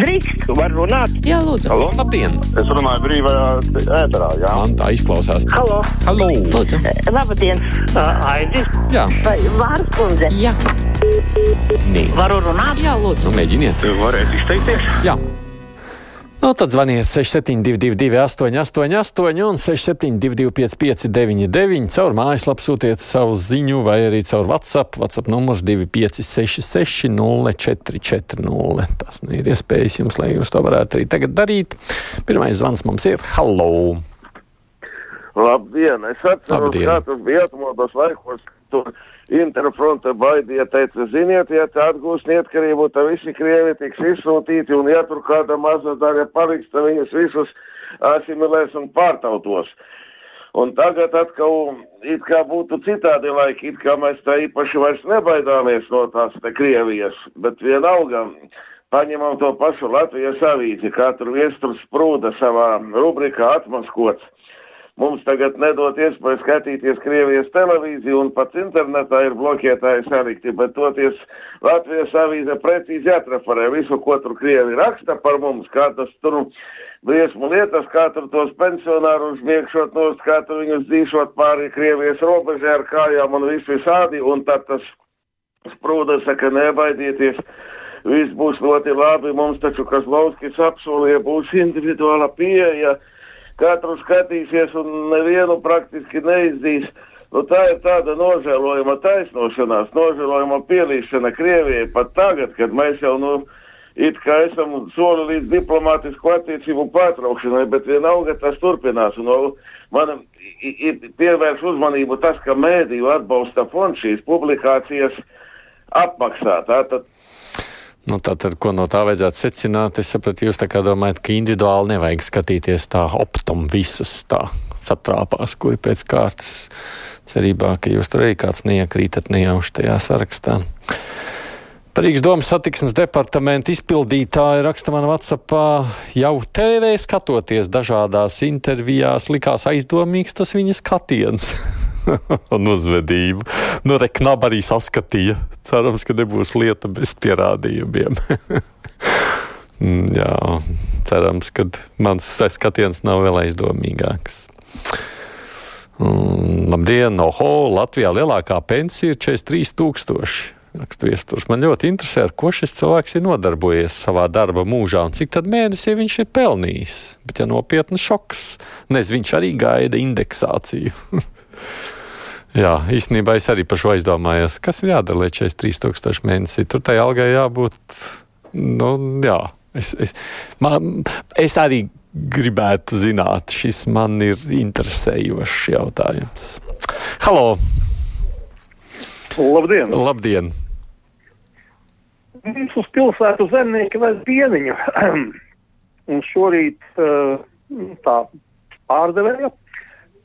Drīkst, var runāt. Jā, lūdzu. Halo? Labdien! Es runāju brīvajā ēterā, jā. Man tā izklausās. Halo, Halo! Lūdzu. labdien, uh, Aidis. Jā, Vai Vārs kundze? jā. Nē. Varu runāt? Jā, lūdzu. Nu, mēģiniet. Varētu izteikties? Jā. Nu, tad zvaniet 6722, 888, un 672, 559, caur mājaslapu sūtiet savu ziņu, vai arī caur WhatsApp. WhatsApp numurs 2566, 0440. Tas nu ir iespējas jums, lai jūs to varētu arī tagad darīt. Pirmais zvans mums ir Hello! Labdien! Es atceros, kā tas bija atmodos laikos. Tur Interfronta baidīja, teica, ziniet, ja tā atgūs neatkarību, tad visi krievi tiks izsūtīti, un ja tur kāda maza daļa paliks, tad viņus visus asimilēs un pārtautos. Un tagad atkal it kā būtu citādi laiki, it kā mēs tā īpaši vairs nebaidāmies no tās te Krievijas, bet vienalga paņemam to pašu Latvijas avīzi, kā tur viesturs sprūda savā rubrikā atmaskots. Mums tagad nedod iespēju skatīties Krievijas televīziju, un pats internetā ir bloķētāji salikti, bet toties Latvijas avīze precīzi atrafarē visu, ko tur Krievi raksta par mums, kā tas tur briesmu lietas, kā tur tos pensionārus miekšot nost, kā tur viņus dzīšot pāri Krievijas robežai ar kājām un visu visādi, un tad tas sprūda saka, nebaidieties. Viss būs ļoti labi. Mums taču Kazlovskis apsolīja, būs individuāla pieeja. Katru skatīsies un nevienu praktiski neizdīs. Nu, tā ir tāda nožēlojama taisnošanās, nožēlojama pielīšana Krievijai pat tagad, kad mēs jau nu, it kā esam soli līdz diplomātisku attiecību pārtraukšanai, bet vienalga tas turpinās. Un, nu, man i- i- pievērš uzmanību tas, ka mēdīju atbalsta fonds šīs publikācijas apmaksā. Tātad Nu, Tātad, ko no tā vajadzētu secināt? Es sapratu, jūs tā kā domājat, ka individuāli nevajag skatīties tā optum visas tā satrāpās, kuri pēc kārtas cerībā, ka jūs tur arī kāds neiekrītat nejauši tajā sarakstā. Rīgas domas satiksmes departamenta izpildītāja raksta man Whatsappā, jau TV skatoties dažādās intervijās, likās aizdomīgs tas viņa skatiens. un uzvedību. Nu, Reknaba arī saskatīja. Cerams, ka nebūs lieta bez pierādījumiem. Mm, Jā, cerams, ka mans skatiens nav vēl aizdomīgāks. Mm, labdien, oho, Latvijā lielākā pensija ir 43,000. Raksta viesturs. Man ļoti interesē, ar ko šis cilvēks ir nodarbojies savā darba mūžā un cik tad mēnesī viņš ir pelnījis. Bet, ja nopietns šoks, nezinu, viņš arī gaida indeksāciju. Jā, īstenībā es arī par šo aizdomājos, kas ir jādara līdz 43,000 mēnesī. Tur tai algai jābūt, nu, jā. Es, es, man, es arī gribētu zināt, šis man ir interesējošs jautājums. Halo! Labdien! Labdien! Mums uz pilsētu zemnieki vēl pieniņu. un šorīt uh, tā pārdevēja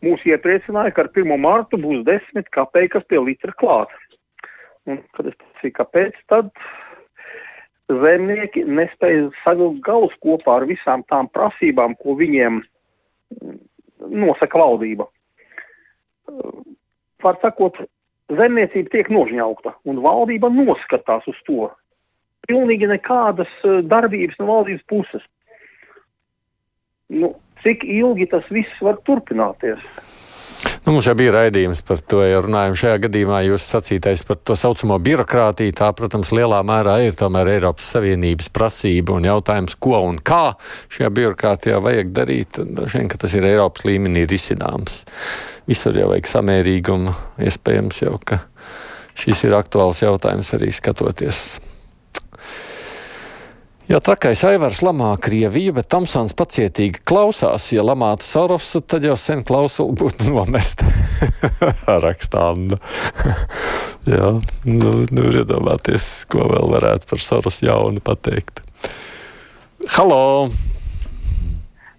mūs iepriecināja, ka ar 1. martu būs 10 kapeikas pie litra klāt. Un, kad es prasīju, kāpēc, tad zemnieki nespēja savilkt galus kopā ar visām tām prasībām, ko viņiem mm, nosaka valdība. Var sakot, zemniecība tiek nožņaukta, un valdība noskatās uz to. Pilnīgi nekādas eh, darbības no valdības puses. Nu, cik ilgi tas viss var turpināties? Nu, mums jau bija raidījums par to, ja runājam šajā gadījumā, jūs sacītais par to saucamo birokrātiju. Tā, protams, lielā mērā ir tomēr Eiropas Savienības prasība un jautājums, ko un kā šajā birokrātijā vajag darīt. Droši vien, ka tas ir Eiropas līmenī risināms. Visur jau vajag samērīgumu, iespējams jau, ka šis ir aktuāls jautājums arī skatoties Jā, trakais Aivars lamā Krieviju, bet Tamsons pacietīgi klausās. Ja lamātu Sorosu, tad jau sen klausuli būtu nomesta. Rakstām. Jā, nu, nu iedomāties, ko vēl varētu par Soros jaunu pateikt. Halo!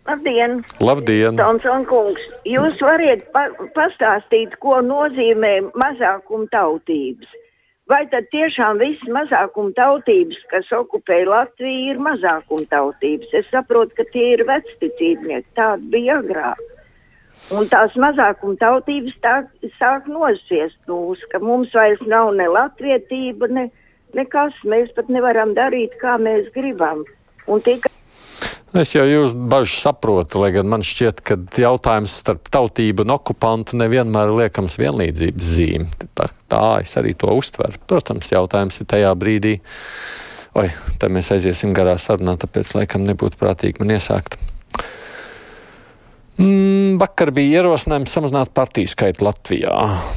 Labdien! Labdien! Tomson kungs, jūs varat pa pastāstīt, ko nozīmē mazākuma tautības? Vai tad tiešām visas mazākuma tautības, kas okupēja Latviju, ir mazākuma tautības? Es saprotu, ka tie ir vecticībnieki, tādi bija agrāk. Un tās mazākuma tautības tā, sāk nosviest mūs, ka mums vairs nav ne latvietība, ne, nekas. Mēs pat nevaram darīt, kā mēs gribam. Un tikai Es jau jūs bažas saprotu, lai gan man šķiet, ka jautājums starp tautību un okupantu nevienmēr liekams vienlīdzības zīme. Tā, tā es arī to uztveru. Protams, jautājums ir tajā brīdī, oi, te mēs aiziesim garā sarunā, tāpēc laikam nebūtu prātīgi man iesākt. Mm, vakar bija ierosinājums samazināt partiju skaitu Latvijā.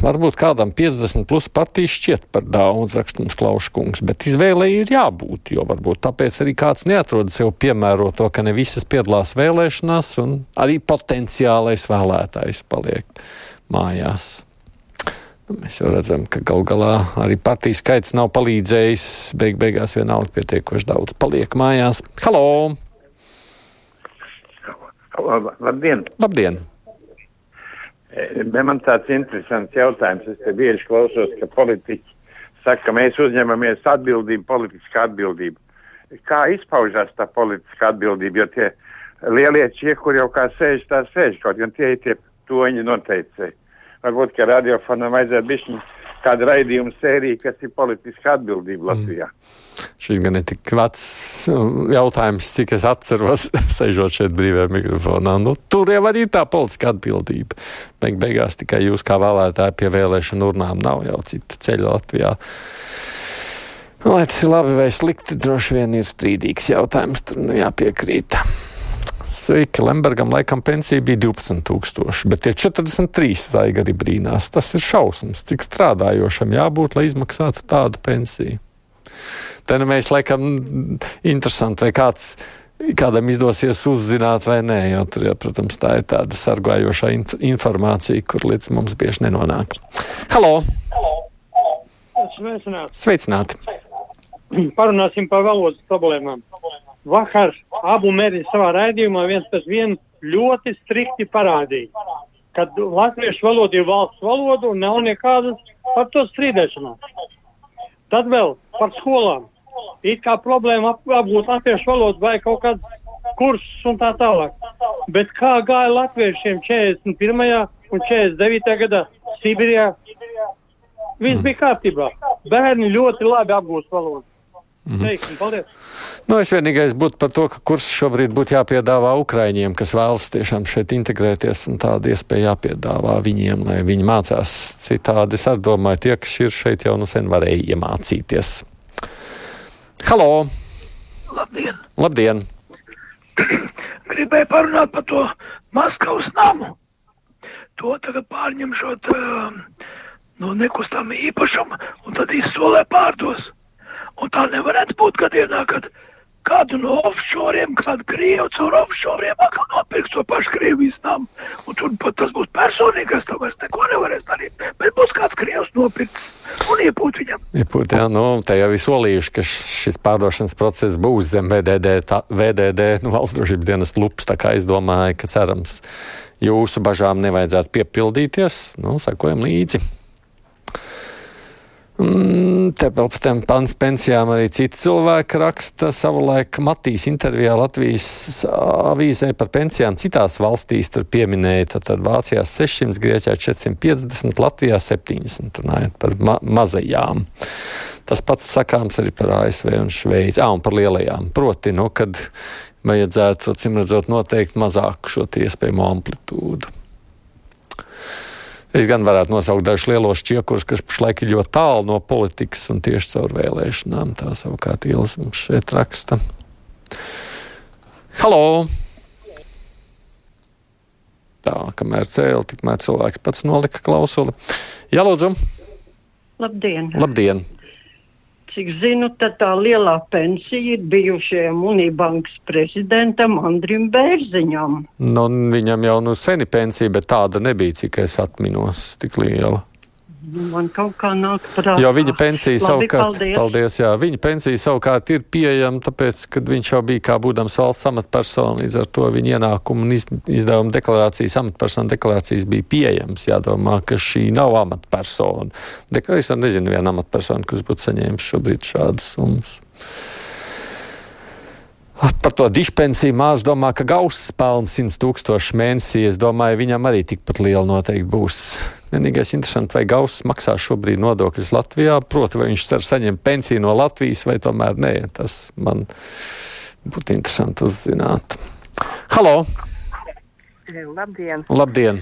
Varbūt kādam 50 plus partijas šķiet par daudz, rakstums Klauškungs, bet izvēlei ir jābūt, jo varbūt tāpēc arī kāds neatrod sev piemēroto, ka ne visas piedalās vēlēšanās, un arī potenciālais vēlētājs paliek mājās. Mēs jau redzam, ka gal galā arī partijas skaits nav palīdzējis. Beig beigās vienalga pietiekoši daudz paliek mājās. Halo! Labdien! Labdien! Man tāds interesants jautājums. Es bieži klausos, ka politiķi saka, ka mēs uzņemamies atbildību, politisku atbildību. Kā izpaužās tā politiskā atbildība? Jo tie lielie čieši, kur jau kā sēž, tā sēž, kaut gan tie ir tie toņi noteicēji. Varbūt, ka radiofonam vajadzētu bišķiņ kādu raidījumu sēriju, kas ir politiska atbildība Latvijā. Mm. Šis gan ir tik vecs jautājums, cik es atceros, sēžot šeit brīvajā mikrofonā. Nu, tur jau arī tā politiska atbildība. Beig beigās tikai jūs kā vēlētāji pie vēlēšanu urnām nav jau cita ceļa Latvijā. Lai tas ir labi vai slikti, droši vien ir strīdīgs jautājums, tur nu jāpiekrīt. Sveiki, Lembergam laikam pensija bija 12,000, bet tie 43 zaiga arī brīnās. Tas ir šausmas, cik strādājošam jābūt, lai izmaksātu tādu pensiju. Te nu mēs laikam interesanti, vai kāds kādam izdosies uzzināt vai nē, jo tur, jau, protams, tā ir tāda sargājošā inf informācija, kur līdz mums bieži nenonāk. Halo! Sveicināti! Sveicināti. Parunāsim par valodas problēmām. Vakar abu mēģināja savā raidījumā viens pēc viena ļoti strikti parādīja, ka latviešu valoda ir valsts valoda un nav nekādas par to strīdēšanās. Tad vēl par skolām. It kā problēma ap, apgūt latviešu valodu vai kaut kādu kursus un tā tālāk. Bet kā gāja latviešiem 41. un 49. gadā Sibīrijā? Viss bija kārtībā. Bērni ļoti labi apgūst valodu. Mm. Teiksim, paldies! Nu, es vienīgais būtu par to, ka kurs šobrīd būtu jāpiedāvā Ukraiņiem, kas vēlas tiešām šeit integrēties, un tāda iespēja jāpiedāvā viņiem, lai viņi mācās citādi. Es domāju, tie, kas ir šeit, jau nu sen varēja iemācīties. Halo! Labdien! Labdien. Gribēju parunāt par to Maskavas namu. To tagad pārņemšot uh, no nekustamā īpašuma un tad izsolē pārdos. Un tā nevarētu būt kad kādu no offshoriem, kādu krievu caur offshoriem atkal nopirks to pašu Krievijas namu. Un tur pat tas būs personīgais, to vairs neko nevarēs darīt. Bet būs kāds krievs nopirks un iepūt viņam. Iepūt, jā, nu, te jau ir solījuši, ka šis pārdošanas process būs zem VDD, tā, VDD nu, valsts drošības dienas lupas. Tā kā es domāju, ka cerams jūsu bažām nevajadzētu piepildīties. Nu, sekojam līdzi. Mm, vēl par tām pensijām arī citi cilvēki raksta. Savulaik Matīs intervijā Latvijas avīzē par pensijām citās valstīs tur pieminēja, tad, tad Vācijā 600, Grieķijā 450, Latvijā 70, runājot par ma mazajām. Tas pats sakāms arī par ASV un Šveici, ah, un par lielajām. Proti, nu, kad vajadzētu, acīm redzot, noteikt mazāku šo iespējamo amplitūdu. Es gan varētu nosaukt dažus lielos čiekurus, kas pašlaik ir ļoti tālu no politikas un tieši caur vēlēšanām. Tā savukārt Ielas mums šeit raksta. Halo! Tā, kamēr cēlā, tikmēr cilvēks pats nolika klausuli. Jā, lūdzu! Labdien! Labdien. Cik zinu, tad tā lielā pensija ir bijušajam Unibankas prezidentam Andrim Bērziņam. Nu, viņam jau nu seni pensija, bet tāda nebija, cik es atminos, tik liela. Nu, man kaut kā nāk prātā. Jo viņa pensija Labi, savukārt, paldies. paldies, jā, viņa pensija savukārt ir pieejama, tāpēc, kad viņš jau bija kā būdams valsts amatpersona, līdz ar to viņa ienākumu un iz, izdevuma deklarācijas, amatpersona deklarācijas bija pieejams. Jādomā, ka šī nav amatpersona. Dek es nezinu vienu amatpersonu, kas būtu saņēmis šobrīd šādas summas. Par to dišpensiju mārs domā, ka gauss pelna 100 tūkstoši mēnesī. Es domāju, viņam arī tikpat liela noteikti būs. Vienīgais interesanti, vai gauss maksā šobrīd nodokļus Latvijā, proti, vai viņš cer saņemt pensiju no Latvijas vai tomēr nē. Tas man Būtu interesanti uzzināt. Halo! Labdien! Labdien!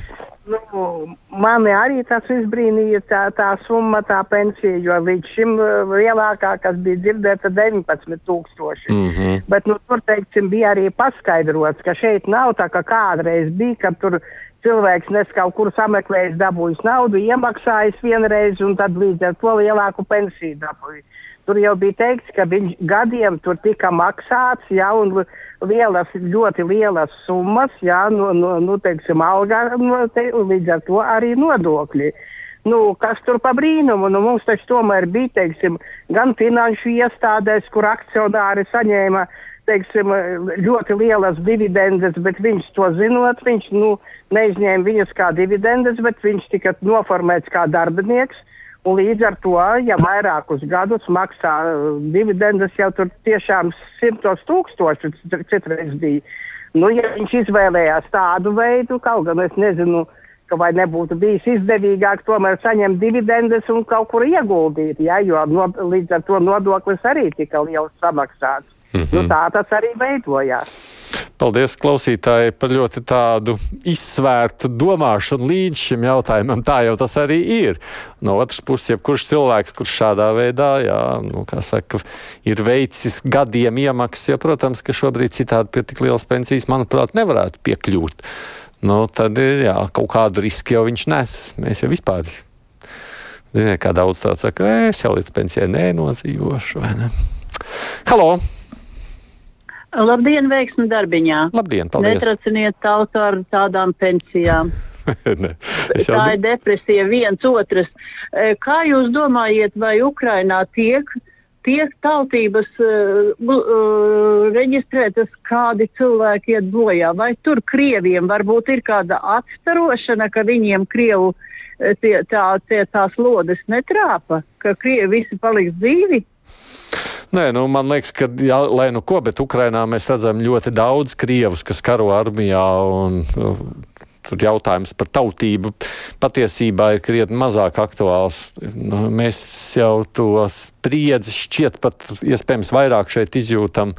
Nu, mani arī tas izbrīnīja tā, tā summa, tā pensija, jo līdz šim lielākā, kas bija dzirdēta, 19,000. Mm -hmm. Bet nu, tur teiksim, bija arī paskaidrots, ka šeit nav tā, kā kādreiz bija, kad tur cilvēks nes kaut kur sameklējis, dabūjis naudu, iemaksājis vienreiz un tad līdz ar to lielāku pensiju dabūjis. Tur jau bija teikts, ka viņš gadiem tur tika maksāts, ja, lielas, ļoti lielas summas, ja, no, no, no teiksim, algā, no, te, līdz ar to arī nodokļi. Nu, kas tur pa brīnumu? Nu, mums taču tomēr bija teiksim, gan finanšu iestādēs, kur akcionāri saņēma teiksim, ļoti lielas dividendes, bet viņš to zinot, viņš nu, neizņēma viņas kā dividendes, bet viņš tika noformēts kā darbinieks. Un līdz ar to, ja vairākus gadus maksā dividendes, jau tur tiešām simtos tūkstoši citreiz bija. Nu, ja viņš izvēlējās tādu veidu, kaut gan es nezinu, ka vai nebūtu bijis izdevīgāk tomēr saņemt dividendes un kaut kur ieguldīt, ja, jo no, līdz ar to nodoklis arī tika liels samaksāts. Mm -hmm. nu, tā tas arī veidojās. Paldies, klausītāji, par ļoti tādu izsvērtu domāšanu līdz šim jautājumam. Tā jau tas arī ir. No otras puses, jebkurš cilvēks, kurš šādā veidā, jā, nu, saka, ir veicis gadiem iemaksas, jo, protams, ka šobrīd citādi pie tik lielas pensijas, manuprāt, nevarētu piekļūt. Nu, tad ir jā, kaut kādu risku jau viņš nes. Mēs jau vispār. Ziniet, kā daudz tāds saka, es jau līdz pensijai nenodzīvošu. Ne? Halo! Labdien, veiksmi darbiņā. Labdien, paldies. Netraciniet tautu ar tādām pensijām. ne, jau... Tā ir depresija viens otrs. E, kā jūs domājat, vai Ukrainā tiek, tiek tautības uh, uh, reģistrētas, kādi cilvēki iet bojā? Vai tur Krieviem varbūt ir kāda atstarošana, ka viņiem Krievu tie, tā, tie, tās lodes netrāpa, ka Krievi visi paliks dzīvi? Nē, nu, man liekas, ka, jā, lai nu ko, bet Ukrainā mēs redzam ļoti daudz krievus, kas karo armijā. Un, nu, tur jautājums par tautību patiesībā ir krietni mazāk aktuāls. Nu, mēs jau to spriedzi šķiet pat iespējams vairāk šeit izjūtam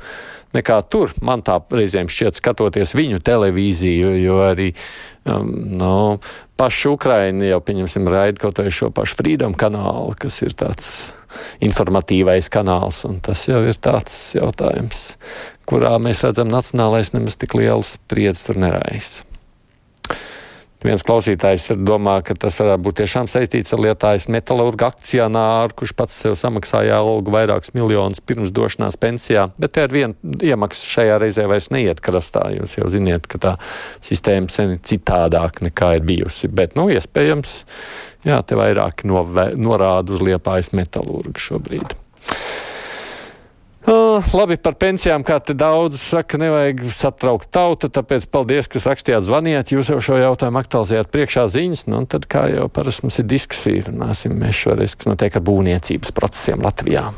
nekā tur. Man tā reizēm šķiet, skatoties viņu televīziju, jo arī um, nu, paši Ukraini jau, pieņemsim, raida kaut vai šo pašu Freedom kanālu, kas ir tāds informatīvais kanāls. Tas jau ir tāds jautājums, kurā mēs redzam, nacionālais nemaz tik lielu spriedzi tur neraisa. Viens klausītājs domā, ka tas varētu būt tiešām saistīts ar lietājas metālurgu akcionāru, kurš pats sev samaksāja algu vairākus miljonus pirms došanās pensijā, bet te ar vienu iemaksu šajā reizē vairs neiet krastā. Jūs jau ziniet, ka tā sistēma sen ir citādāk nekā ir bijusi, bet, nu, iespējams, jā, te vairāk norāda uz liepājas metālurgu šobrīd. Uh, labi par pensijām, kā te daudz saka, nevajag satraukt tautu, tāpēc paldies, kas rakstījāt, zvanījāt, jūs jau šo jautājumu aktualizējāt priekšā ziņas, nu, un tad, kā jau parasti mums ir diskusija, runāsim mēs šoreiz, kas notiek ar būvniecības procesiem Latvijā.